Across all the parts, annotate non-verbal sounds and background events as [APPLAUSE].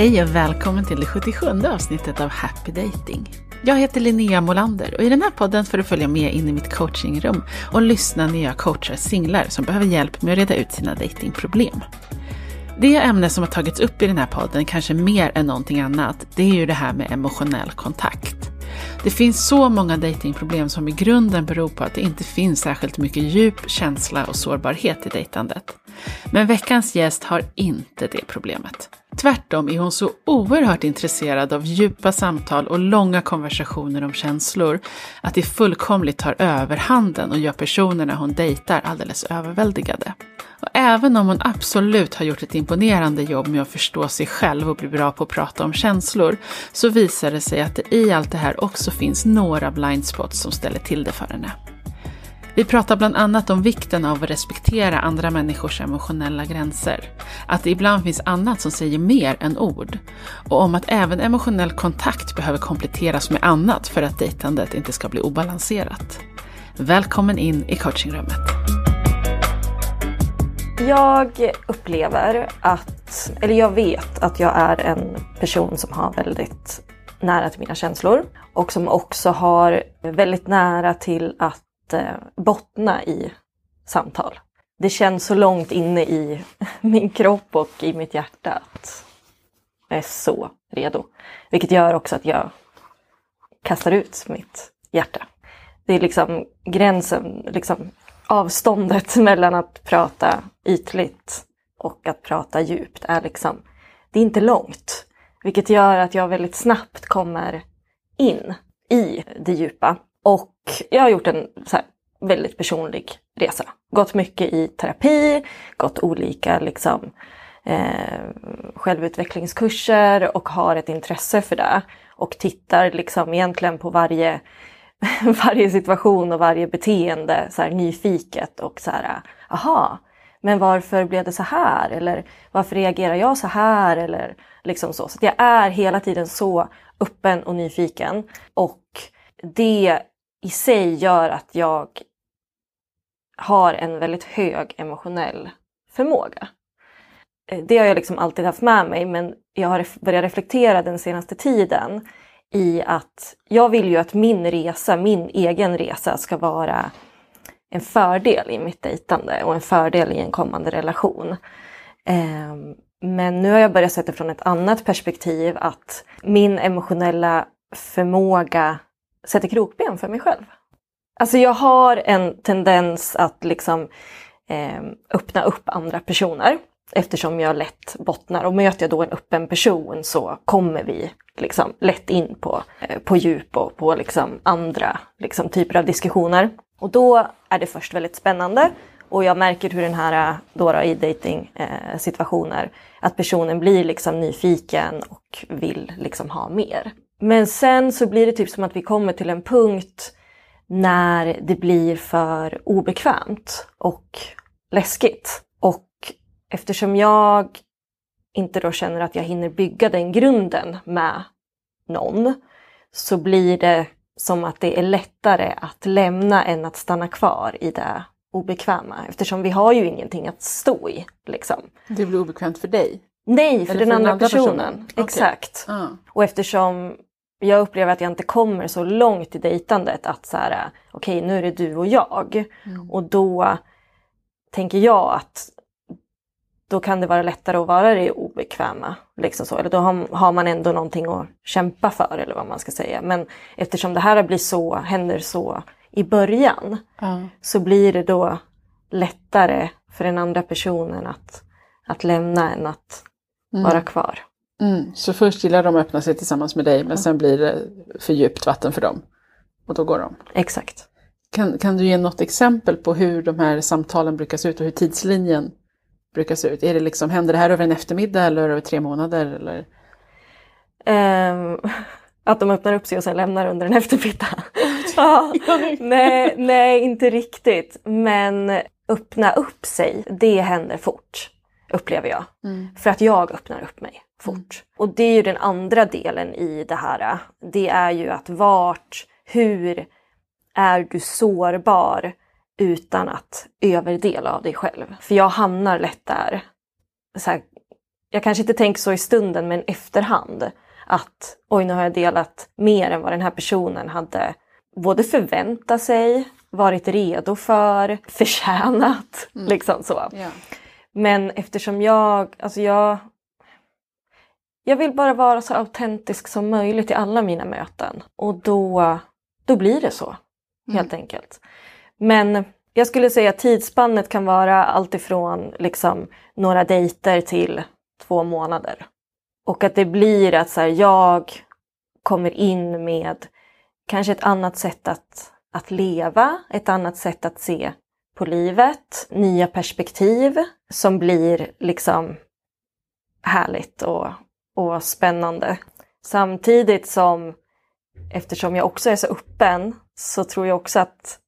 Hej och välkommen till det 77 avsnittet av Happy Dating. Jag heter Linnea Molander och i den här podden får du följa med in i mitt coachingrum och lyssna när jag coachar singlar som behöver hjälp med att reda ut sina datingproblem. Det ämne som har tagits upp i den här podden, kanske mer än någonting annat, det är ju det här med emotionell kontakt. Det finns så många datingproblem som i grunden beror på att det inte finns särskilt mycket djup, känsla och sårbarhet i dejtandet. Men veckans gäst har inte det problemet. Tvärtom är hon så oerhört intresserad av djupa samtal och långa konversationer om känslor att det fullkomligt tar överhanden och gör personerna hon dejtar alldeles överväldigade. Och även om hon absolut har gjort ett imponerande jobb med att förstå sig själv och bli bra på att prata om känslor, så visar det sig att det i allt det här också finns några blind spots som ställer till det för henne. Vi pratar bland annat om vikten av att respektera andra människors emotionella gränser. Att det ibland finns annat som säger mer än ord. Och om att även emotionell kontakt behöver kompletteras med annat för att dejtandet inte ska bli obalanserat. Välkommen in i coachingrummet. Jag upplever att, eller jag vet att jag är en person som har väldigt nära till mina känslor och som också har väldigt nära till att Eh, bottna i samtal. Det känns så långt inne i [LAUGHS] min kropp och i mitt hjärta att jag är så redo. Vilket gör också att jag kastar ut mitt hjärta. Det är liksom gränsen, liksom avståndet [LAUGHS] mellan att prata ytligt och att prata djupt är liksom, det är inte långt. Vilket gör att jag väldigt snabbt kommer in i det djupa. Och jag har gjort en här, väldigt personlig resa. Gått mycket i terapi, gått olika liksom, eh, självutvecklingskurser och har ett intresse för det. Och tittar liksom egentligen på varje, [LAUGHS] varje situation och varje beteende så här, nyfiket och så här, aha, men varför blev det så här? Eller varför reagerar jag så här? Eller liksom så. Så jag är hela tiden så öppen och nyfiken. Och det i sig gör att jag har en väldigt hög emotionell förmåga. Eh, det har jag liksom alltid haft med mig men jag har börjat reflektera den senaste tiden i att jag vill ju att min resa, min egen resa ska vara en fördel i mitt dejtande och en fördel i en kommande relation. Ehm, men nu har jag börjat se det från ett annat perspektiv att min emotionella förmåga sätter krokben för mig själv. Alltså jag har en tendens att liksom eh, öppna upp andra personer eftersom jag lätt bottnar och möter jag då en öppen person så kommer vi liksom lätt in på, eh, på djup och på liksom andra liksom, typer av diskussioner. Och då är det först väldigt spännande och jag märker hur den här eh, då, då i dating eh, situationer att personen blir liksom nyfiken och vill liksom ha mer. Men sen så blir det typ som att vi kommer till en punkt när det blir för obekvämt och läskigt. Och eftersom jag inte då känner att jag hinner bygga den grunden med någon så blir det som att det är lättare att lämna än att stanna kvar i det obekväma eftersom vi har ju ingenting att stå i. Liksom. Det blir obekvämt för dig? Nej, för, den, för andra, andra personen. personen. Okay. Exakt. Ah. Och eftersom jag upplever att jag inte kommer så långt i dejtandet att så här, okej okay, nu är det du och jag. Mm. Och då tänker jag att då kan det vara lättare att vara det obekväma. Liksom så. Eller då har, har, man ändå någonting att kämpa för eller vad man ska säga. Men eftersom det här blir så, händer så i början mm. så blir det då lättare för den andra personen att, att lämna än att mm. vara kvar. Mm. Så först gillar de att öppna sig tillsammans med dig men sen blir det för djupt vatten för dem. Och då går de. Exakt. Kan, kan du ge något exempel på hur de här samtalen brukar se ut och hur tidslinjen brukar se ut? Är det liksom, händer det här över en eftermiddag eller över tre månader? Eller? Um, [LAUGHS] att de öppnar upp sig och sen lämnar under en eftermiddag. [LAUGHS] ja, nej, nej, inte riktigt. Men öppna upp sig, det händer fort upplever jag. Mm. För att jag öppnar upp mig fort. Och det är ju den andra delen i det här. Det är ju att vart, hur är du sårbar utan att överdela av dig själv? För jag hamnar lätt där. Så här, jag kanske inte tänker så i stunden men efterhand att oj nu har jag delat mer än vad den här personen hade både förväntat sig, varit redo för, förtjänat. Mm. [LAUGHS] Liksom så. Yeah. Men eftersom jag, alltså jag, jag vill bara vara så autentisk som möjligt i alla mina möten och då, då blir det så. Mm. Helt enkelt. Men jag skulle säga att tidsspannet kan vara alltifrån liksom, några dejter till två månader. Och att det blir att så här, jag kommer in med kanske ett annat sätt att, att leva, ett annat sätt att se på livet, nya perspektiv som blir liksom härligt och, och spännande. Samtidigt som, eftersom jag också är så öppen, så tror jag också att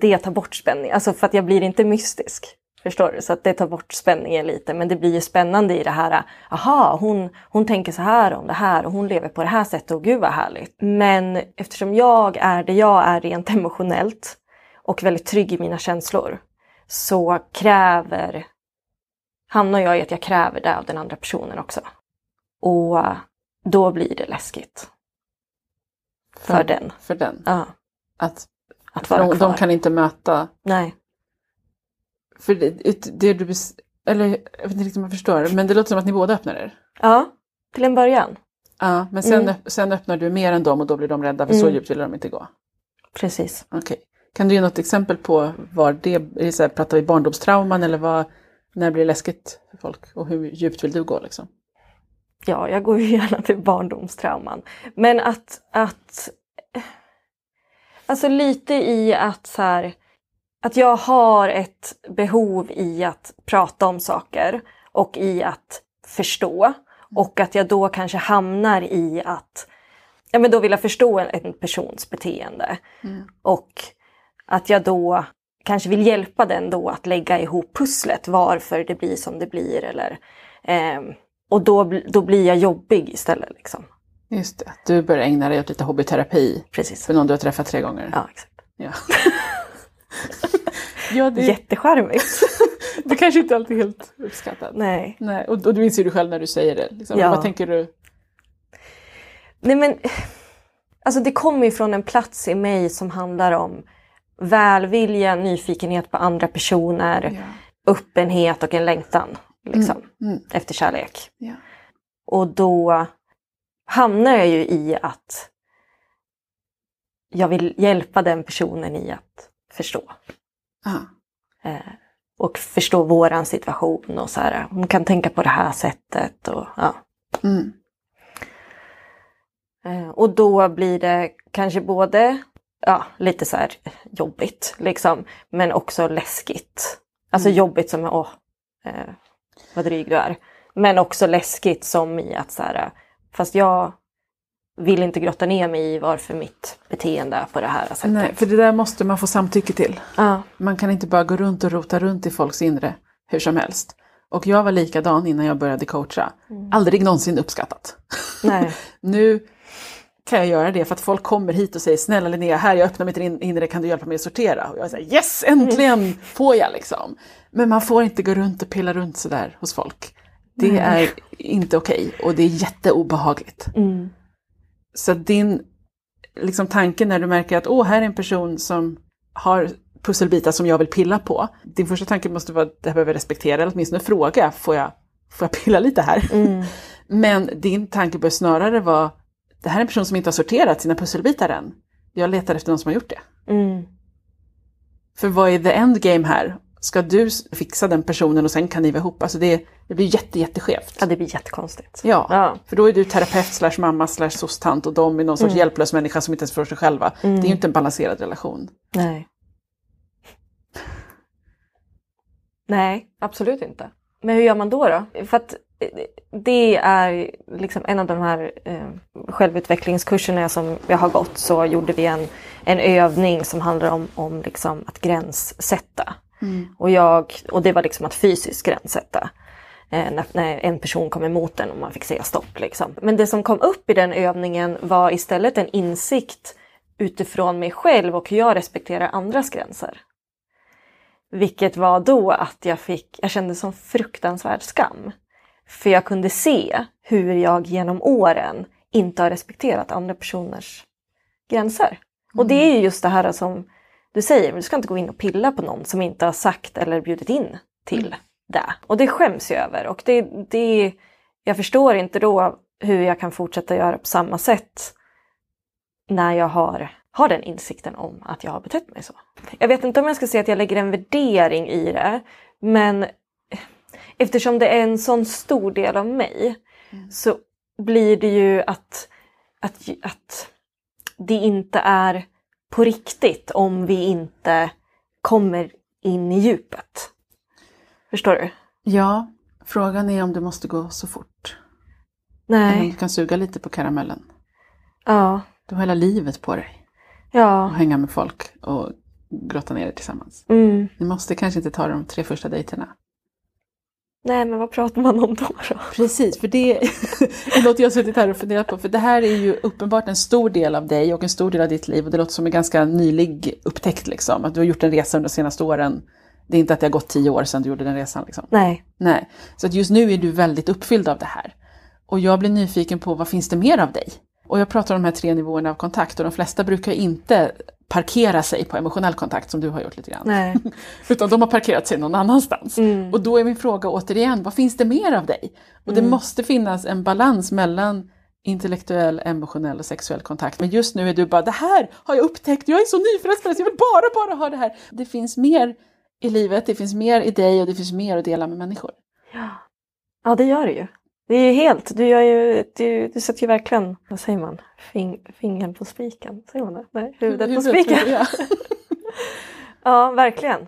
det tar bort spänning. Alltså för att jag blir inte mystisk. Förstår du? Så att det tar bort spänningen lite. Men det blir ju spännande i det här. Aha, hon, hon tänker så här om det här och hon lever på det här sättet och gud vad härligt. Men eftersom jag är det jag är rent emotionellt och väldigt trygg i mina känslor så kräver, hamnar jag i att jag kräver det av den andra personen också. Och då blir det läskigt. För, för den. För den? Ja. Att, att vara de, kvar. de kan inte möta? Nej. För det, det du... Eller jag vet inte riktigt om jag förstår, men det låter som att ni båda öppnar er? Ja, till en början. Ja, men sen, mm. sen öppnar du mer än dem och då blir de rädda för mm. så djupt vill de inte gå? Precis. Okej. Okay. Kan du ge något exempel på var det? Så här, pratar vi barndomstrauman eller vad, när det blir läskigt för folk? Och hur djupt vill du gå liksom? Ja, jag går ju gärna till barndomstrauman. Men att, att Alltså lite i att så här, att jag har ett behov i att prata om saker och i att förstå. Och att jag då kanske hamnar i att ja, men då vill jag förstå en, en persons beteende. Mm. Och att jag då kanske vill hjälpa den då att lägga ihop pusslet varför det blir som det blir. Eller, eh, och då, då blir jag jobbig istället. Liksom. Just det, du börjar ägna dig åt lite hobbyterapi Precis. för någon du har träffat tre gånger. Ja, exakt. Ja. [LAUGHS] ja, det... Jättecharmigt. [LAUGHS] det kanske inte alltid är helt uppskattat. Nej. Nej. Och, och du inser ju själv när du säger det. Liksom. Ja. Vad tänker du? Nej men, alltså det kommer ju från en plats i mig som handlar om välvilja, nyfikenhet på andra personer, ja. öppenhet och en längtan liksom, mm. Mm. efter kärlek. Ja. Och då hamnar jag ju i att jag vill hjälpa den personen i att förstå. Eh, och förstå våran situation och så här, hon kan tänka på det här sättet. Och, ja. Mm. Eh, och då blir det kanske både ja, lite så här jobbigt liksom, men också läskigt. Alltså mm. jobbigt som, åh, eh, vad dryg du är. Men också läskigt som i att så här, fast jag vill inte grotta ner mig i varför mitt beteende är på det här sättet. Nej, för det där måste man få samtycke till. Ja. Man kan inte bara gå runt och rota runt i folks inre hur som helst. Och jag var likadan innan jag började coacha. Mm. Aldrig någonsin uppskattat. Nej. [LAUGHS] nu kan jag göra det för att folk kommer hit och säger snälla Linnea, här jag öppnar mitt inre, kan du hjälpa mig att sortera? Och jag säger yes, äntligen mm. får jag liksom. Men man får inte gå runt och pilla runt sådär hos folk. Det mm. är inte okej okay, och det är jätteobehagligt. Mm. Så din liksom, tanke när du märker att åh, här är en person som har pusselbitar som jag vill pilla på. Din första tanke måste vara att det här behöver jag respektera, eller åtminstone fråga, får jag, får jag pilla lite här? Mm. [LAUGHS] Men din tanke bör snarare vara, det här är en person som inte har sorterat sina pusselbitar än. Jag letar efter någon som har gjort det. Mm. För vad är the end game här? Ska du fixa den personen och sen kan ni vara ihop? Alltså det, det blir jätte, jätteskevt. Ja, det blir jättekonstigt. Ja, ja. för då är du terapeut slash mamma slash sostant och de är någon sorts mm. hjälplös människa som inte ens förstår sig själva. Mm. Det är ju inte en balanserad relation. Nej. [LAUGHS] Nej, absolut inte. Men hur gör man då? då? För att det är liksom en av de här eh, självutvecklingskurserna som jag har gått så gjorde vi en, en övning som handlar om, om liksom att gränssätta. Mm. Och, jag, och det var liksom att fysiskt gränssätta. Eh, när, när, en person kom emot den och man fick säga stopp. Liksom. Men det som kom upp i den övningen var istället en insikt utifrån mig själv och hur jag respekterar andras gränser. Vilket var då att jag fick, jag kände som fruktansvärd skam. För jag kunde se hur jag genom åren inte har respekterat andra personers gränser. Och det är ju just det här som du säger, du ska inte gå in och pilla på någon som inte har sagt eller bjudit in till Mm. det. Och det skäms jag över. Och det, det, jag förstår inte då hur jag kan fortsätta göra på samma sätt när jag har, har den insikten om att jag har betett mig så. Jag vet inte om jag ska säga att jag lägger en värdering i det, men eftersom det är en sån stor del av mig Mm. så blir det ju att, att, att det inte är på riktigt om vi inte kommer in i djupet. Förstår du? Ja, frågan är om det måste gå så fort. Eller om Nej. du kan suga lite på karamellen. Ja. Du har hela livet på dig Ja. att hänga med folk och grotta ner er tillsammans. Mm. Ni måste kanske inte ta de tre första dejterna. Nej, men vad pratar man om då? då? Precis, för det [LAUGHS] är något jag har suttit här och funderat på. För det här är ju uppenbart en stor del av dig och en stor del av ditt liv. Och det låter som en ganska nylig upptäckt liksom. Att du har gjort en resa under de senaste åren. Det är inte att det har gått tio år sedan du gjorde den resan liksom. Nej. Nej, så att just nu är du väldigt uppfylld av det här. Och jag blir nyfiken på vad finns det mer av dig? Och jag pratar om de här tre nivåerna av kontakt och de flesta brukar inte parkera sig på emotionell kontakt som du har gjort lite grann. Nej. [LAUGHS] Utan de har parkerat sig någon annanstans. Mm. Och då är min fråga återigen, vad finns det mer av dig? Och det Mm. måste finnas en balans mellan intellektuell, emotionell och sexuell kontakt. Men just nu är du bara, det här har jag upptäckt, jag är så nyförälskad jag vill bara, bara ha det här. Det finns mer i livet, det finns mer i dig och det finns mer att dela med människor. Ja. ja, det gör det ju. Det är ju helt, du gör ju, du, du sätter ju verkligen, vad säger man, Fing, fingern på spiken, säger man det? Nej, huvudet på spiken. Ja. [LAUGHS] Ja, verkligen.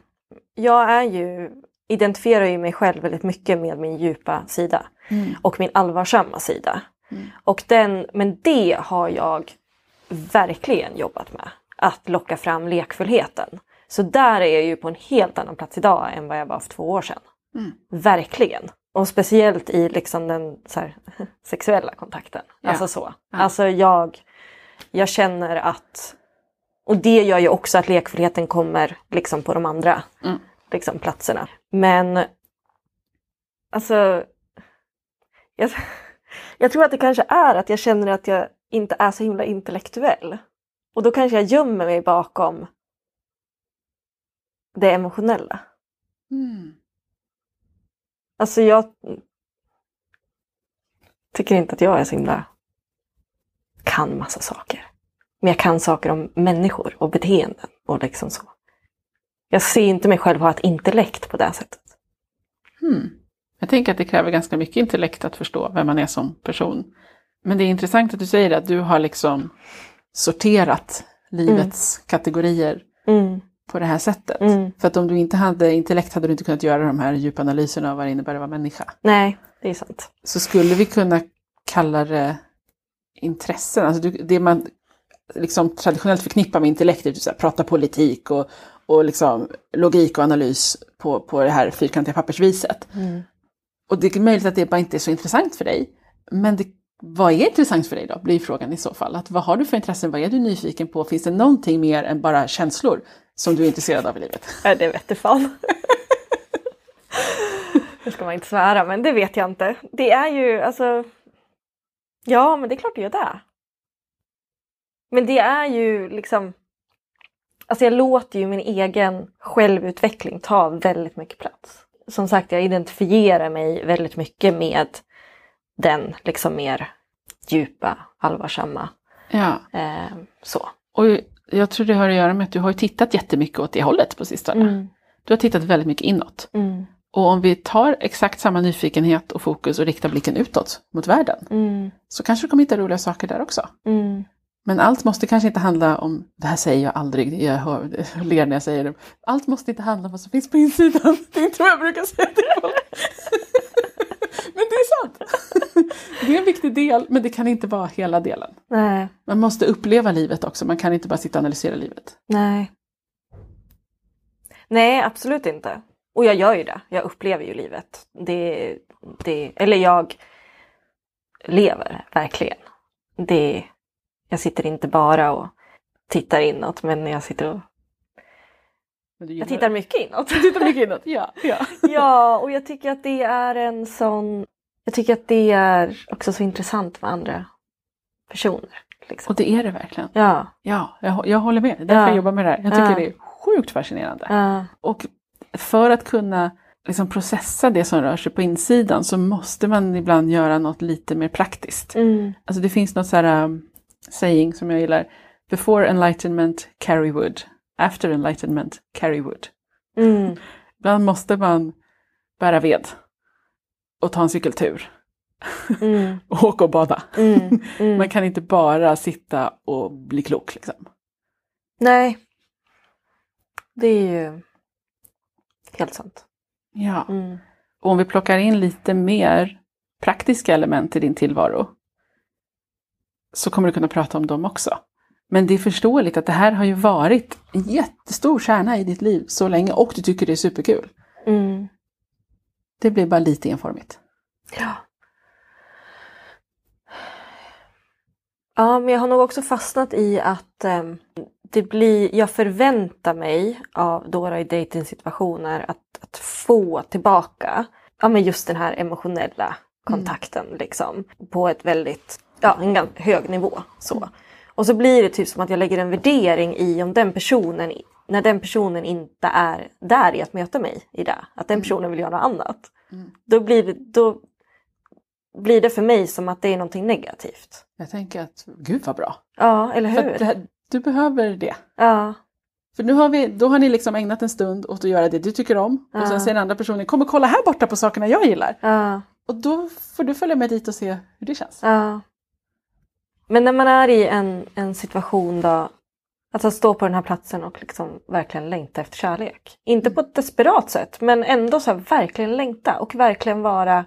Jag är ju, identifierar ju mig själv väldigt mycket med min djupa sida Mm. och min allvarsamma sida. Mm. Och den, men det har jag verkligen jobbat med. Att locka fram lekfullheten. Så där är jag ju på en helt annan plats idag än vad jag var för två år sedan. Mm. Verkligen. Och speciellt i liksom den här, [LAUGHS] sexuella kontakten. Ja. Alltså så. Ja. Alltså jag, jag känner att... Och det gör ju också att lekfullheten kommer liksom på de andra Mm. liksom, platserna. Men alltså... Jag, [LAUGHS] jag tror att det kanske är att jag känner att jag inte är så himla intellektuell. Och då kanske jag gömmer mig bakom det emotionella. Mm. Alltså jag tycker inte att jag är så himla kan massa saker. Men jag kan saker om människor och beteenden och liksom så. Jag ser inte mig själv ha ett intellekt på det sättet. Hmm. Jag tänker att det kräver ganska mycket intellekt att förstå vem man är som person. Men det är intressant att du säger att du har liksom sorterat livets kategorier Mm, på det här sättet. mm. För att om du inte hade intellekt hade du inte kunnat göra de här djupanalyserna av vad det innebär att vara människa. Nej, det är sant. Så skulle vi kunna kalla det intressen, alltså det man liksom traditionellt förknippar med intellekt, är typ så här, prata politik och, och liksom logik och analys på, på det här fyrkantiga pappersviset. Mm. Och det är möjligt att det bara inte är så intressant för dig. Men det, vad är intressant för dig då, blir frågan i så fall. Att vad har du för intressen, vad är du nyfiken på? Finns det någonting mer än bara känslor som du är intresserad av i livet? Nej, det vete fan. Det ska man inte svära, men det vet jag inte. Det är ju alltså... Ja, men det är klart det gör det. Men det är ju liksom... Alltså jag låter ju min egen självutveckling ta väldigt mycket plats. Som sagt, jag identifierar mig väldigt mycket med den liksom mer djupa, allvarsamma. Ja, Eh, så. och jag tror det har att göra med att du har tittat jättemycket åt det hållet på sistone. Mm. Du har tittat väldigt mycket inåt. Mm. Och om vi tar exakt samma nyfikenhet och fokus och riktar blicken utåt mot världen Mm. så kanske du kommer hitta roliga saker där också. Mm. Men allt måste kanske inte handla om, det här säger jag aldrig, jag, hör, jag ler när jag säger det, allt måste inte handla om vad som finns på insidan. [LAUGHS] Det vad jag brukar säga till folk. [LAUGHS] Men det är sant. Det är en viktig del, men det kan inte vara hela delen. Nej. Man måste uppleva livet också, man kan inte bara sitta och analysera livet. Nej. Nej, absolut inte. Och jag gör ju det. Jag upplever ju livet. Det, det, eller jag lever verkligen. Det, jag sitter inte bara och tittar inåt, men jag sitter och... Jag tittar mycket inåt. Du tittar mycket inåt, ja. ja. [LAUGHS] ja, och jag tycker att det är en sån Jag tycker att det är också så intressant med andra personer. Liksom. Och det är det verkligen. Ja. Ja, jag, jag håller med. Det är därför Ja. jag jobbar med det här. Jag tycker Ja. det är sjukt fascinerande. Ja. Och för att kunna liksom processa det som rör sig på insidan så måste man ibland göra något lite mer praktiskt. Mm. Alltså det finns något så här um, saying som jag gillar. Before enlightenment, carry wood. After enlightenment, carry wood. Mm. Ibland måste man bära ved och ta en cykeltur Mm. [LAUGHS] och åka och bada. Mm. [LAUGHS] Mm. Man kan inte bara sitta och bli klok. Liksom. Nej. Det är ju helt sant. Ja. Mm. Och om vi plockar in lite mer praktiska element i din tillvaro så kommer du kunna prata om dem också. Men det är förståeligt att det här har ju varit en jättestor kärna i ditt liv så länge och du tycker det är superkul. Mm. Det blir bara lite enformigt. Ja. Ja, men jag har nog också fastnat i att ehm, det blir, jag förväntar mig av då i dejtingsituationer att, att få tillbaka ja, men just den här emotionella kontakten liksom på ett väldigt, ja, en ganska hög nivå. Så. Och så blir det typ som att jag lägger en värdering i om den personen, när den personen inte är där i att möta mig i det, att den personen vill göra något annat. Mm. Då blir det, då blir det för mig som att det är någonting negativt. Jag tänker att, gud vad bra. Ja, eller hur? här, du behöver det. Ja, För nu har vi, då har ni liksom ägnat en stund åt att göra det du tycker om. Och Ja. sen säger den andra personen, kom och kolla här borta på sakerna jag gillar. ja, Och då får du följa med dit och se hur det känns. ja. Men när man är i en, en situation då, alltså stå på den här platsen och liksom verkligen längta efter kärlek. Inte på ett desperat sätt, men ändå så verkligen längta och verkligen vara,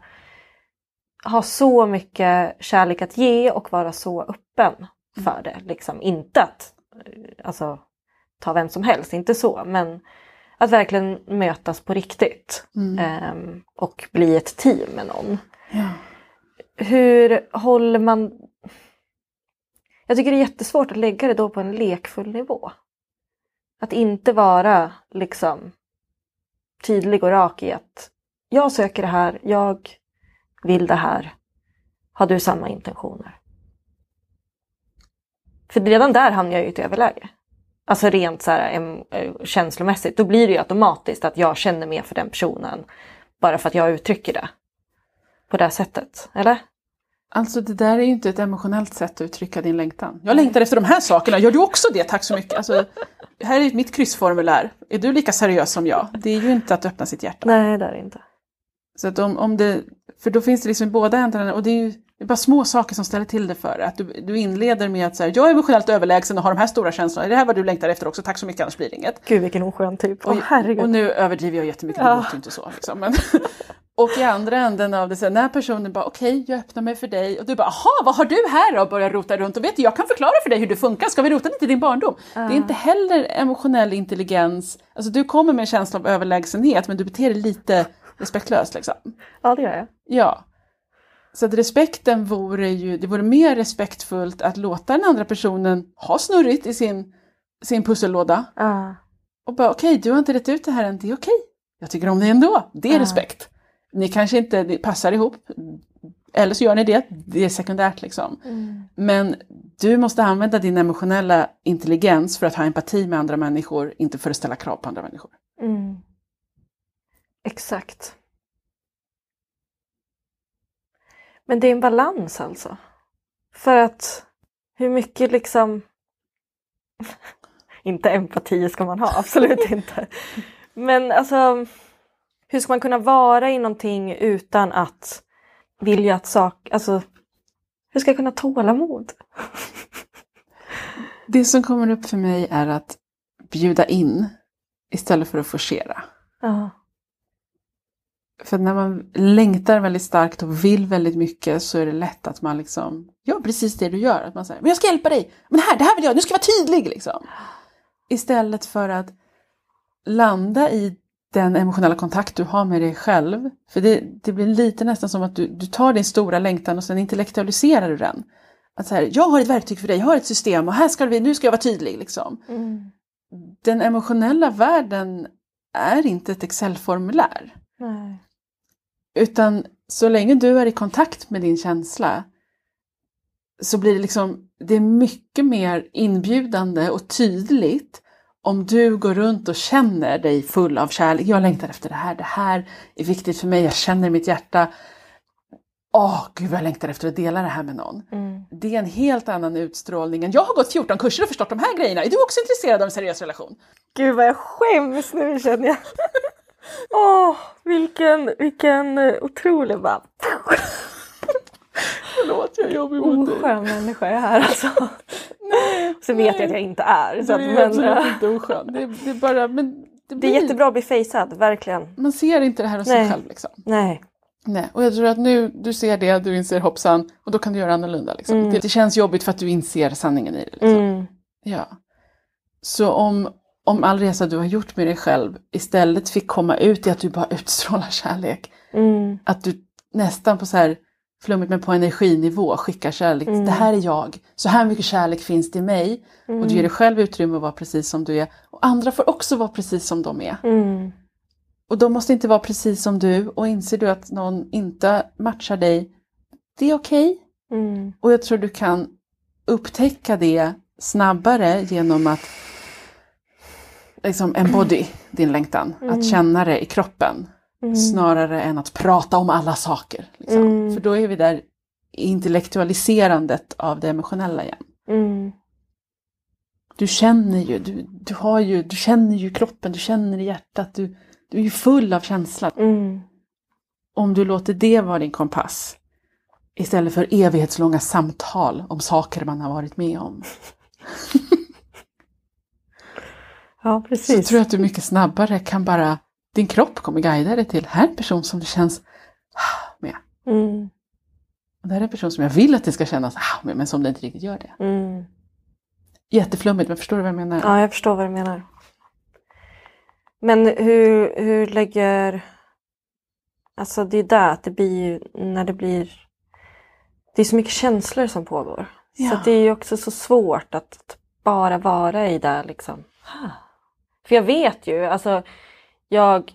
ha så mycket kärlek att ge och vara så öppen för det. Liksom. Inte att eh, alltså, ta vem som helst, inte så, men att verkligen mötas på riktigt. Mm. ehm, och bli ett team med någon. Ja. Hur håller man... Jag tycker det är jättesvårt att lägga det då på en lekfull nivå. Att inte vara liksom tydlig och rak i att jag söker det här, jag vill det här. Har du samma intentioner? För redan där hamnar jag ju i ett överläge. Alltså rent så här, eh, känslomässigt. Då blir det ju automatiskt att jag känner mer för den personen. Bara för att jag uttrycker det. På det här sättet. Eller? Alltså det där är ju inte ett emotionellt sätt att uttrycka din längtan. Jag längtar efter de här sakerna, gör du också det? Tack så mycket. Alltså, här är mitt kryssformulär. Är du lika seriös som jag? Det är ju inte att öppna sitt hjärta. Nej, det är det inte. Så att om, om det, för då finns det liksom i båda ändarna, och det är ju det är bara små saker som ställer till det för dig. Att du, du inleder med att säga, jag är emotionellt överlägsen och har de här stora känslorna, är det här vad du längtar efter också? Tack så mycket, annars blir det inget. Gud vilken oskön typ. Åh Och, herregud. och nu överdriver jag jättemycket, det Ja. låter ju inte så. Liksom. Men, och i andra änden av det, så här, när personen bara okej, jag öppnar mig för dig och du bara aha, vad har du här då? Och börjar rota runt och vet du, jag kan förklara för dig hur det funkar, ska vi rota lite i din barndom? Det är inte heller emotionell intelligens, alltså du kommer med en känsla av överlägsenhet men du beter dig lite respektlöst liksom. Ja, det gör jag. Ja. Så att respekten vore ju, det vore mer respektfullt att låta den andra personen ha snurrigt i sin, sin pussellåda Ja. och bara okej, du har inte rätt ut det här än, det är okej. Jag tycker om dig ändå, det är Ja. respekt. Ni kanske inte passar ihop, eller så gör ni det, det är sekundärt liksom. Men du måste använda din emotionella intelligens för att ha empati med andra människor, inte för att ställa krav på andra människor. Mm. Exakt. Men det är en balans alltså. För att hur mycket liksom... [LAUGHS] inte empati ska man ha, absolut inte. [LAUGHS] Men alltså, hur ska man kunna vara i någonting utan att vilja att sak... Alltså, hur ska jag kunna tålamod? [LAUGHS] Det som kommer upp för mig är att bjuda in istället för att forcera. Ja. För när man längtar väldigt starkt och vill väldigt mycket så är det lätt att man liksom gör precis det du gör. Att man säger, men jag ska hjälpa dig, men här, det här vill jag, nu ska jag vara tydlig liksom. Istället för att landa i den emotionella kontakt du har med dig själv. För det, det blir lite nästan som att du, du tar din stora längtan och sen intellektualiserar du den. Att så här, jag har ett verktyg för dig, jag har ett system och här ska vi, nu ska jag vara tydlig liksom. Mm. Den emotionella världen är inte ett Excel-formulär. Utan så länge du är i kontakt med din känsla så blir det liksom, det är mycket mer inbjudande och tydligt om du går runt och känner dig full av kärlek. Jag längtar efter det här, det här är viktigt för mig, jag känner mitt hjärta. Åh, gud vad jag längtar efter att dela det här med någon. Mm. Det är en helt annan utstrålning än jag har gått 14 kurser och förstått de här grejerna. Är du också intresserad av en seriös relation? Gud vad jag skäms nu känner jag. Åh, vilken, vilken eh, otrolig bara Förlåt, jag är jobbig mot dig. oskön människa är här alltså. Nej, Så vet jag att jag inte är. Så att, du är men, absolut eh, inte oskön. Det, är- det är bara, men det, det blir, är jättebra att bli fejsad, verkligen. Man ser inte det här hos sig Nej. själv liksom. Nej. Nej, och jag tror att nu du ser det, du inser hoppsan och då kan du göra annorlunda. Liksom. Mm. Det, det känns jobbigt för att du inser sanningen i det. Liksom. Mm. Ja. Så om, om all resa du har gjort med dig själv istället fick komma ut i att du bara utstrålar kärlek, Mm. att du nästan på så här flummigt men på energinivå skickar kärlek. Mm. Det här är jag, så här mycket kärlek finns det i mig. Och du ger dig själv utrymme att vara precis som du är. Och andra får också vara precis som de är. Mm. Och de måste inte vara precis som du. Och inser du att någon inte matchar dig, det är okej. Mm. Och jag tror du kan upptäcka det snabbare genom att liksom embody din längtan. Att känna det i kroppen. Mm. Snarare än att prata om alla saker. Liksom. Mm. För då är vi där intellektualiserandet av det emotionella igen. Mm. Du känner ju, du, du, har ju, du känner ju kroppen, du känner i hjärtat, du, du är ju full av känsla. Mm. Om du låter det vara din kompass istället för evighetslånga samtal om saker man har varit med om. [LAUGHS] Ja, Så precis. tror jag att du mycket snabbare kan bara, din kropp kommer guida dig till, här är en person som det känns med. Mm. Och det här är en person som jag vill att det ska kännas med, men som det inte riktigt gör det. Mm. Jätteflummigt, men förstår du vad jag menar? Ja, jag förstår vad du menar. Men hur, hur lägger... Alltså det är där att det blir ju när det blir... Det är så mycket känslor som pågår. Så Ja. att det är ju också så svårt att bara vara i det liksom. För jag vet ju, alltså jag,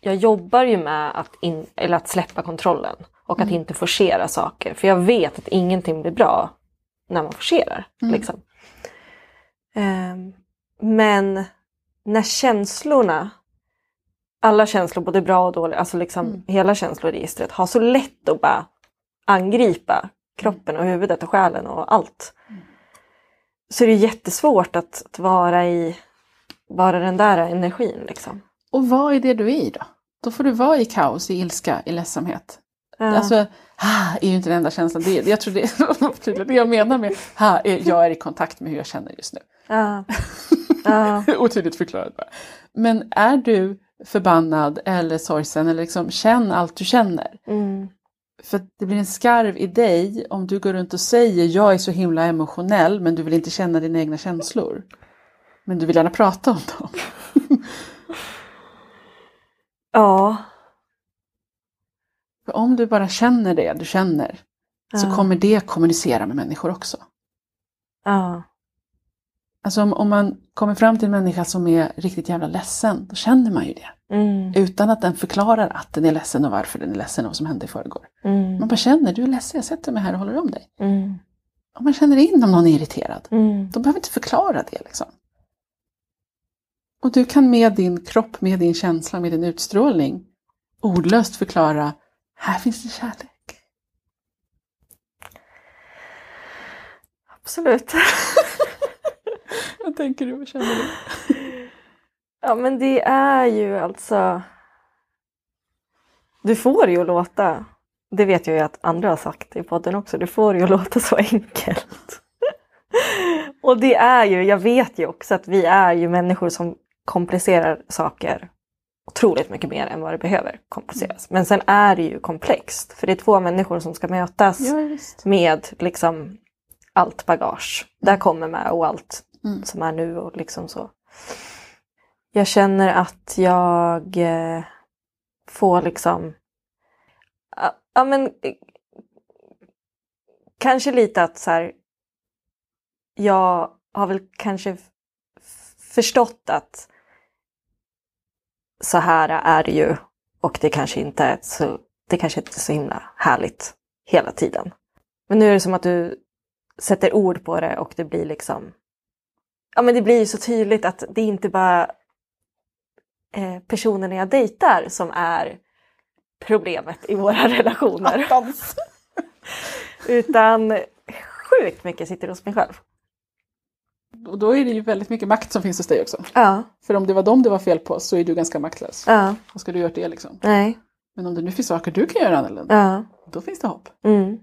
jag jobbar ju med att, in, eller att släppa kontrollen och att inte forcera saker. För jag vet att ingenting blir bra när man forcerar. Mm. Liksom. Ehm, men när känslorna, alla känslor, både bra och dåliga, alltså liksom Mm. hela känsloregistret, har så lätt att bara angripa kroppen och huvudet och själen och allt. Så det är jättesvårt att, att vara i bara den där energin. Liksom. Och vad är det du är i då? Då får du vara i kaos, i ilska, i ledsamhet. Ja. Alltså, ha är ju inte den enda känslan. Det, jag tror det är. [LAUGHS] Det jag menar med ha är jag är i kontakt med hur jag känner just nu. ja. Ja. [LAUGHS] Otydligt förklarat bara. Men är du förbannad eller sorgsen eller liksom känn allt du känner. Mm. För det blir en skarv i dig om du går runt och säger jag är så himla emotionell men du vill inte känna dina egna känslor. Men du vill gärna prata om dem. Ja. För om du bara känner det du känner så Ja. kommer det kommunicera med människor också. Ja. Alltså om, om man kommer fram till en människa som är riktigt jävla ledsen, då känner man ju det. Mm. Utan att den förklarar att den är ledsen och varför den är ledsen och vad som hände i förrgår. Mm. Man bara känner, du är ledsen, jag sätter mig här och håller om dig. Mm. Om man känner in om någon är irriterad, Mm. de behöver inte förklara det liksom. Och du kan med din kropp, med din känsla, med din utstrålning ordlöst förklara, här finns det kärlek. Absolut. [LAUGHS] Vad tänker du, vad känner du? Ja men det är ju alltså... Du får ju låta, det vet jag ju att andra har sagt i podden också, du får ju [LAUGHS] låta så enkelt. Och det är ju, jag vet ju också att vi är ju människor som komplicerar saker otroligt mycket mer än vad det behöver kompliceras. Men sen är det ju komplext, för det är två människor som ska mötas Ja, med liksom allt bagage. Där kommer med och allt Mm. som är nu och liksom så. Jag känner att jag eh, får liksom, ja, ja men eh, kanske lite att så här, jag har väl kanske förstått att så här är det ju och det kanske inte är så det kanske inte är så himla härligt hela tiden. Men nu är det som att du sätter ord på det och det blir liksom... Ja men det blir ju så tydligt att det är inte bara eh, personerna jag dejtar som är problemet i våra [LAUGHS] relationer. Utan sjukt mycket sitter hos mig själv. Och då är det ju väldigt mycket makt som finns hos dig också. Ja. För om det var dem det var fel på så är du ganska maktlös. Ja. Vad ska du göra åt det liksom? Nej. Men om det nu finns saker du kan göra annorlunda, Ja. då finns det hopp. Mm.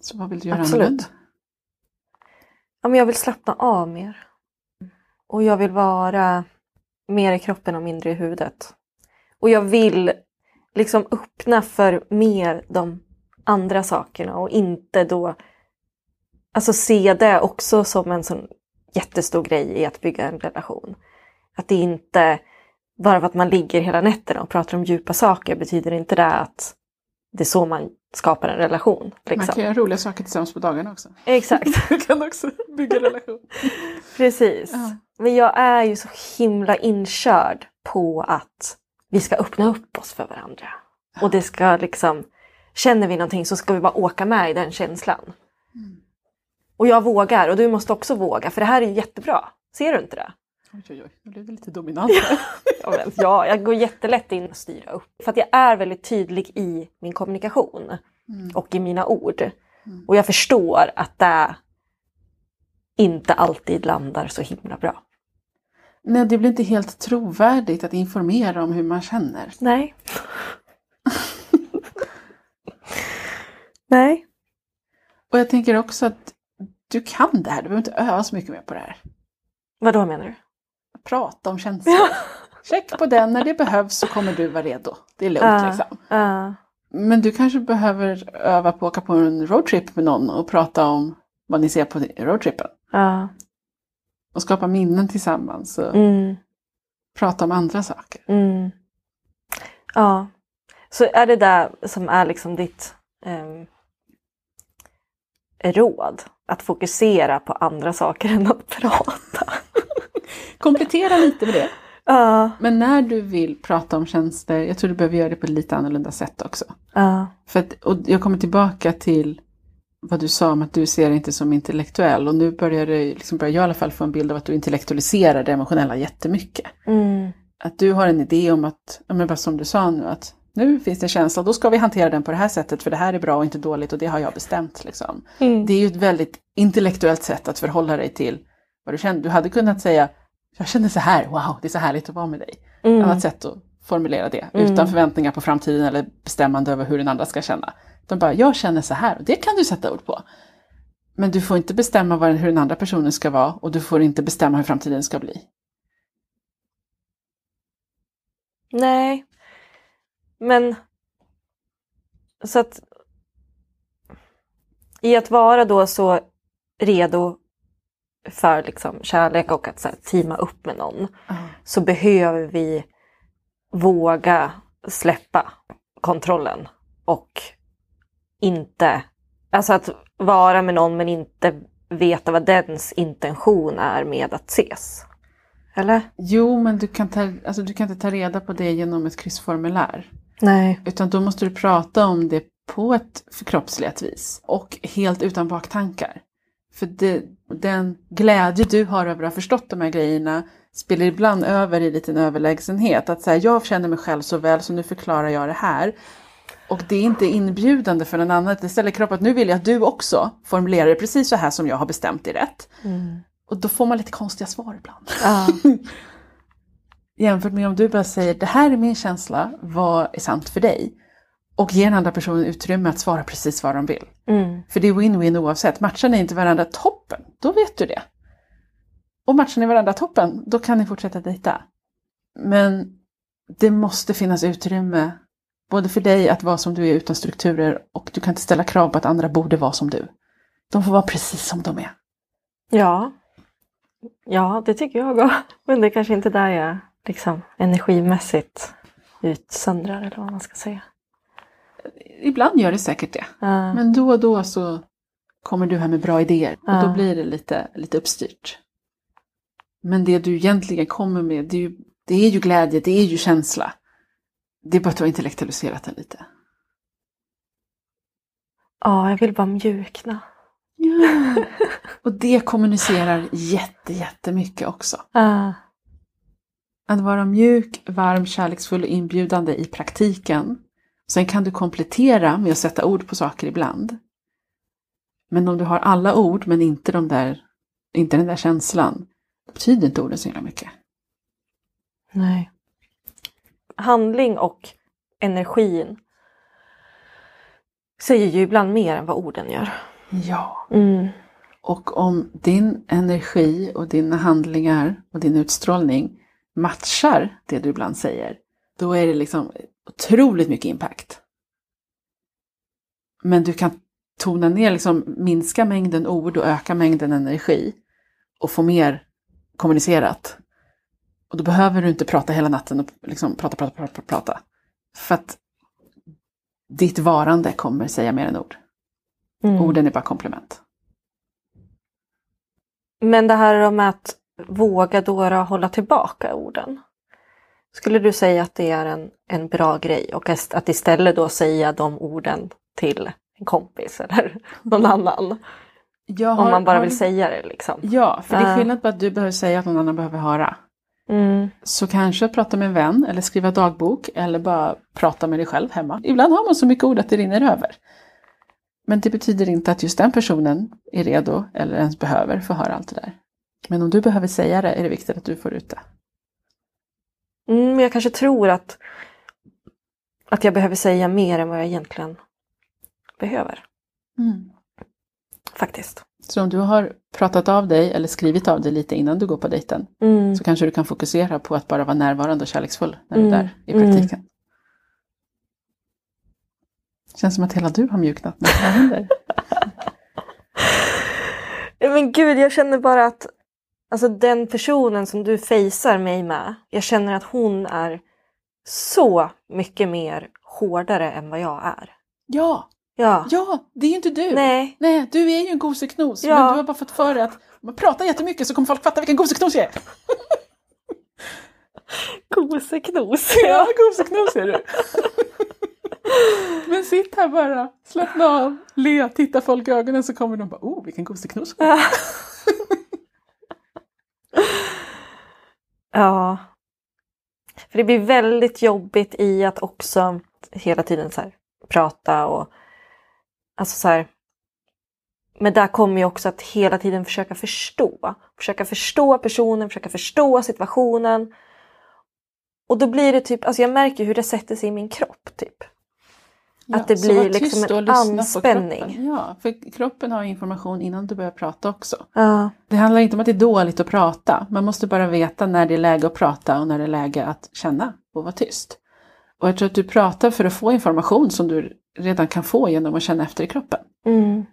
Så vad vill du göra Absolut. annorlunda? Ja, men jag vill slappna av mer. Och jag vill vara mer i kroppen och mindre i huvudet. Och jag vill liksom öppna för mer de andra sakerna och inte då alltså se det också som en sån jättestor grej i att bygga en relation. Att det inte, bara för att man ligger hela nätterna och pratar om djupa saker betyder inte det att det är så man skapar en relation. Man Liksom. kan göra roliga saker tillsammans på dagarna också. Exakt. [LAUGHS] Du kan också bygga relation. [LAUGHS] Precis. Ja. Men jag är ju så himla inkörd på att vi ska öppna upp oss för varandra. Och det ska liksom, känner vi någonting så ska vi bara åka med i den känslan. Och jag vågar och du måste också våga för det här är jättebra. Ser du inte det? Oj, oj, oj, nu blev det lite dominant. [LAUGHS] Ja, men, ja, jag går jättelätt in och styra upp. För att jag är väldigt tydlig i min kommunikation Mm. och i mina ord. Mm. Och jag förstår att det inte alltid landar så himla bra. Nej, det blir inte helt trovärdigt att informera om hur man känner. Nej. [LAUGHS] Nej. Och jag tänker också att du kan det här, du behöver inte öva så mycket mer på det här. Vad då menar du? Prata om känslor. [LAUGHS] Check på den, när det behövs så kommer du vara redo. Det är lugnt Ja. liksom. Ja. Men du kanske behöver öva på att åka på en roadtrip med någon och prata om vad ni ser på roadtrippen. Ja. Och skapa minnen tillsammans och Mm. prata om andra saker. Mm. Ja. Så är det där som är liksom ditt ehm, råd? Att fokusera på andra saker än att prata? [LAUGHS] Komplettera lite med det. Ja. Men när du vill prata om känslor, jag tror du behöver göra det på ett lite annorlunda sätt också. Ja. För att, och jag kommer tillbaka till vad du sa om att du ser inte som intellektuell. Och nu börjar, det, liksom börjar jag i alla fall få en bild av att du intellektualiserar det emotionella jättemycket. Mm. Att du har en idé om att, men bara som du sa nu, att nu finns det en känsla, då ska vi hantera den på det här sättet för det här är bra och inte dåligt och det har jag bestämt. Liksom. Mm. Det är ju ett väldigt intellektuellt sätt att förhålla dig till vad du känner. Du hade kunnat säga, jag känner så här, wow, det är så härligt att vara med dig. Mm. Annat sätt att formulera det, Mm. utan förväntningar på framtiden eller bestämmande över hur den andra ska känna. De bara, jag känner så här och det kan du sätta ord på. Men du får inte bestämma vad, hur den andra personen ska vara och du får inte bestämma hur framtiden ska bli. Nej. Men så att i att vara då så redo för liksom kärlek och att så här, teama upp med någon så behöver vi våga släppa kontrollen och inte, alltså att vara med någon men inte veta vad dens intention är med att ses. Eller? Jo, men du kan, ta, alltså, du kan inte ta reda på det genom ett kryssformulär. Nej. Utan då måste du prata om det på ett förkroppsligat vis. Och helt utan baktankar. För det, den glädje du har över att ha förstått de här grejerna spelar ibland över i liten överlägsenhet. Att säga, jag känner mig själv så väl så nu förklarar jag det här. Och det är inte inbjudande för någon annan. Det ställer på att nu vill jag att du också formulerar det precis så här som jag har bestämt det rätt. Mm. Och då får man lite konstiga svar ibland. Ja. [LAUGHS] Jämfört med om du bara säger det här är min känsla, vad är sant för dig? Och ger den andra personen utrymme att svara precis vad de vill. Mm. För det är win-win oavsett. Matchar ni inte varandra toppen, då vet du det. Och matchar ni varandra toppen, då kan ni fortsätta dejta. Men det måste finnas utrymme, både för dig att vara som du är utan strukturer och du kan inte ställa krav på att andra borde vara som du. De får vara precis som de är. Ja. Ja, det tycker jag också. Men det är kanske inte där jag liksom energimässigt utsöndrar eller vad man ska säga. Ibland gör det säkert det. Ja. Men då och då så kommer du här med bra idéer och då blir det lite, lite uppstyrt. Men det du egentligen kommer med, det är, ju, det är ju glädje, det är ju känsla. Det är bara att du har intellektualiserat den lite. Ja, jag vill bara mjukna. Ja. Och det kommunicerar jätte, jättemycket också. Ah. Att vara mjuk, varm, kärleksfull och inbjudande i praktiken. Sen kan du komplettera med att sätta ord på saker ibland. Men om du har alla ord men inte, de där, inte den där känslan, då betyder inte orden så himla mycket. Nej. Handling och energin säger ju ibland mer än vad orden gör. Ja. Mm. Och om din energi och dina handlingar och din utstrålning matchar det du ibland säger, då är det liksom otroligt mycket impact. Men du kan tona ner, liksom minska mängden ord och öka mängden energi och få mer kommunicerat. Och då behöver du inte prata hela natten och liksom prata, prata, prata, prata. För att ditt varande kommer säga mer än ord. Mm. Orden är bara komplement. Men det här med att våga då hålla tillbaka orden. Skulle du säga att det är en, en bra grej och att istället då säga de orden till en kompis eller [LAUGHS] någon annan? Jag Om man bara har- vill säga det liksom. Ja, för det är Ja. skillnad på att du behöver säga att någon annan behöver höra. Mm. Så kanske prata med en vän eller skriva dagbok eller bara prata med dig själv hemma. Ibland har man så mycket ord att det rinner över. Men det betyder inte att just den personen är redo eller ens behöver få höra allt det där. Men om du behöver säga det är det viktigt att du får ut det. Mm, men jag kanske tror att, att jag behöver säga mer än vad jag egentligen behöver. Faktiskt. Så om du har pratat av dig eller skrivit av dig lite innan du går på dejten Mm. så kanske du kan fokusera på att bara vara närvarande och kärleksfull när du är Mm. där i praktiken. Känns som att hela du har mjuknat vad händer? [LAUGHS] Men gud, jag känner bara att alltså, den personen som du fejsar mig med, jag känner att hon är så mycket mer hårdare än vad jag är. Ja, Ja. ja, det är ju inte du. Nej. Nej, du är ju en goseknos. Ja. Men du har bara fått för dig att om man pratar jättemycket så kommer folk fatta vilken goseknos jag är. [LAUGHS] Koseknos. Ja, goseknos är du. [LAUGHS] Men sitt här bara, slappna av, le, titta folk i ögonen så kommer de bara, oh vilken goseknos. Ja. [LAUGHS] [LAUGHS] ja. För det blir väldigt jobbigt i att också hela tiden så här, prata och alltså så här. Men där kommer ju också att hela tiden försöka förstå. Försöka förstå personen, försöka förstå situationen. Och då blir det typ, alltså jag märker hur det sätter sig i min kropp typ. Att det blir liksom en anspänning. Ja, för kroppen har information innan du börjar prata också. Ja. Det handlar inte om att det är dåligt att prata. Man måste bara veta när det är läge att prata och när det är läge att känna och vara tyst. Och jag tror att du pratar för att få information som du redan kan få genom att känna efter i kroppen. Mm.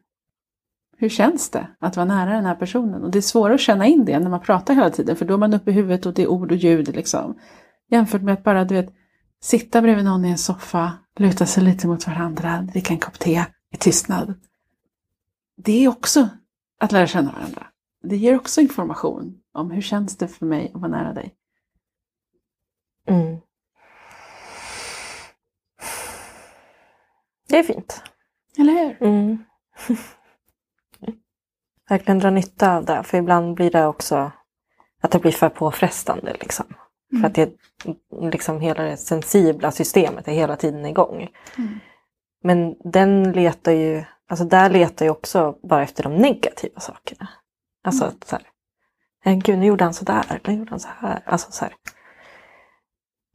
Hur känns det att vara nära den här personen? Och det är svårare att känna in det när man pratar hela tiden för då är man uppe i huvudet och det är ord och ljud liksom. Jämfört med att bara du vet, sitta bredvid någon i en soffa, luta sig lite mot varandra, dricka en kopp te i tystnad. Det är också att lära känna varandra. Det ger också information om hur känns det för mig att vara nära dig. Mm. Det är fint. Eller hur? Mm. [LAUGHS] Verkligen dra nytta av det, för ibland blir det också att det blir för påfrestande. Liksom. För att det, liksom hela det sensibla systemet är hela tiden igång. Mm. Men den letar ju, alltså där letar ju också bara efter de negativa sakerna. Alltså Mm. att så här, "Nej, gud nu gjorde han sådär, nu gjorde han så här. Alltså så här.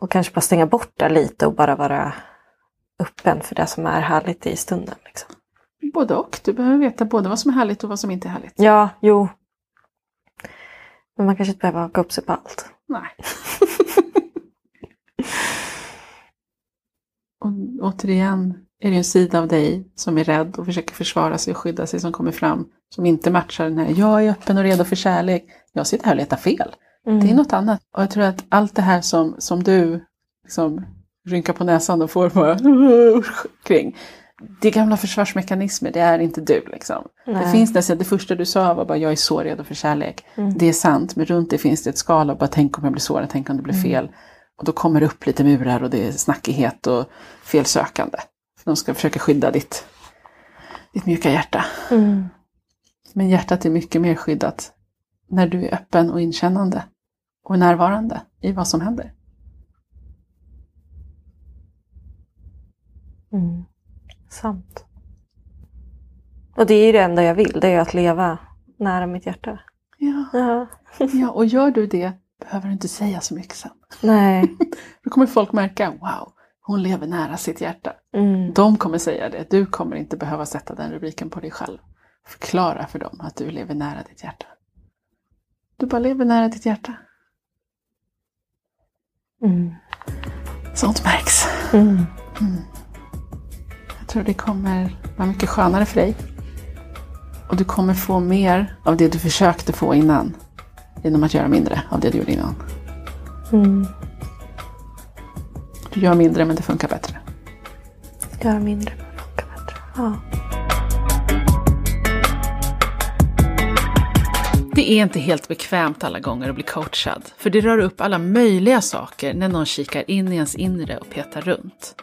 Och kanske bara stänga bort det lite och bara vara öppen för det som är härligt i stunden. Liksom. Både och. Du behöver veta både vad som är härligt och vad som inte är härligt. Ja, jo. Men man kanske inte behöver haka upp sig på allt. Nej. [LAUGHS] och återigen är det en sida av dig som är rädd och försöker försvara sig och skydda sig som kommer fram. Som inte matchar den här, jag är öppen och redo för kärlek. Jag sitter här och letar fel. Mm. Det är något annat. Och jag tror att allt det här som, som du liksom rynkar på näsan och får bara kring. Det är gamla försvarsmekanismer, det är inte du liksom. Det finns nästan, det första du sa var bara jag är så redo för kärlek. Mm. Det är sant, men runt det finns det ett skal av bara tänk om jag blir sårad, tänk om det blir fel. Och då kommer det upp lite murar och det är snackighet och felsökande. De ska försöka skydda ditt, ditt mjuka hjärta. Mm. Men hjärtat är mycket mer skyddat när du är öppen och inkännande och närvarande i vad som händer. Mm. Sant. Och det är ju det enda jag vill, det är att leva nära mitt hjärta. Ja, Ja. ja och gör du det behöver du inte säga så mycket sen. Nej. [LAUGHS] Då kommer folk märka, wow, hon lever nära sitt hjärta. Mm. De kommer säga det, du kommer inte behöva sätta den rubriken på dig själv. Förklara för dem att du lever nära ditt hjärta. Du bara lever nära ditt hjärta. Mm. Sånt märks. Mm. Jag tror det kommer vara mycket skönare för dig. Och du kommer få mer av det du försökte få innan. Genom att göra mindre av det du gjorde innan. Mm. Du gör mindre men det funkar bättre. Göra mindre men funkar bättre. Ja. Det är inte helt bekvämt alla gånger att bli coachad, för det rör upp alla möjliga saker när någon kikar in i ens inre och petar runt.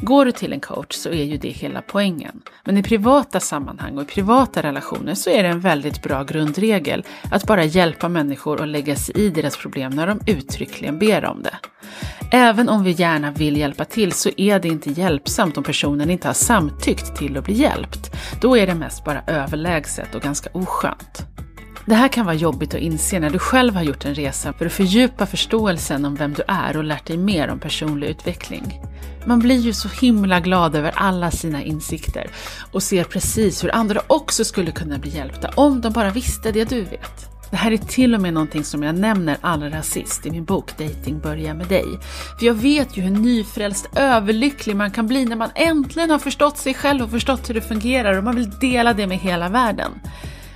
Går du till en coach så är ju det hela poängen. Men i privata sammanhang och i privata relationer så är det en väldigt bra grundregel att bara hjälpa människor och lägga sig i deras problem när de uttryckligen ber om det. Även om vi gärna vill hjälpa till så är det inte hjälpsamt om personen inte har samtyckt till att bli hjälpt. Då är det mest bara överlägset och ganska oskönt. Det här kan vara jobbigt att inse när du själv har gjort en resa för att fördjupa förståelsen om vem du är och lärt dig mer om personlig utveckling. Man blir ju så himla glad över alla sina insikter och ser precis hur andra också skulle kunna bli hjälpta om de bara visste det du vet. Det här är till och med någonting som jag nämner allra sist i min bok Dating börjar med dig. För jag vet ju hur nyfrälst överlycklig man kan bli när man äntligen har förstått sig själv och förstått hur det fungerar och man vill dela det med hela världen.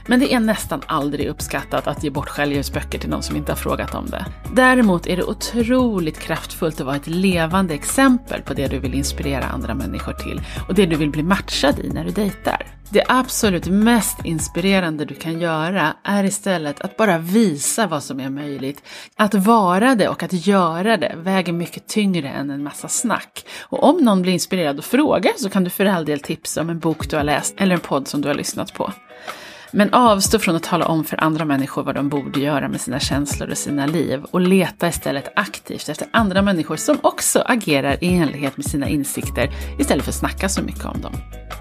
Men det är nästan aldrig uppskattat att ge bort självhjälpsböcker till någon som inte har frågat om det. Däremot är det otroligt kraftfullt att vara ett levande exempel på det du vill inspirera andra människor till och det du vill bli matchad i när du dejtar. Det absolut mest inspirerande du kan göra är istället att bara visa vad som är möjligt. Att vara det och att göra det väger mycket tyngre än en massa snack. Och om någon blir inspirerad och frågar så kan du för all del tipsa om en bok du har läst eller en podd som du har lyssnat på. Men avstå från att tala om för andra människor vad de borde göra med sina känslor och sina liv och leta istället aktivt efter andra människor som också agerar i enlighet med sina insikter istället för att snacka så mycket om dem.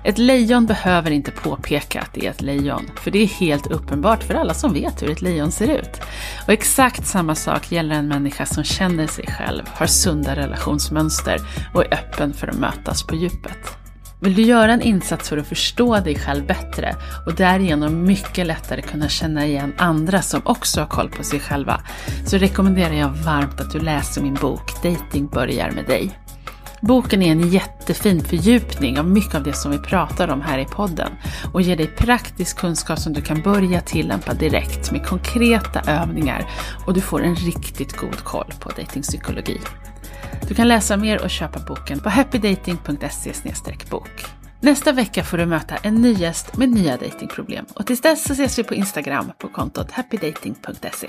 Ett lejon behöver inte påpeka att det är ett lejon, för det är helt uppenbart för alla som vet hur ett lejon ser ut. Och exakt samma sak gäller en människa som känner sig själv, har sunda relationsmönster och är öppen för att mötas på djupet. Vill du göra en insats för att förstå dig själv bättre och därigenom mycket lättare kunna känna igen andra som också har koll på sig själva så rekommenderar jag varmt att du läser min bok Dating börjar med dig. Boken är en jättefin fördjupning av mycket av det som vi pratar om här i podden och ger dig praktisk kunskap som du kan börja tillämpa direkt med konkreta övningar och du får en riktigt god koll på datingpsykologi. Du kan läsa mer och köpa boken på happydating.se bok. Nästa vecka får du möta en ny gäst med nya datingproblem och tills dess så ses vi på Instagram på kontot happydating.se.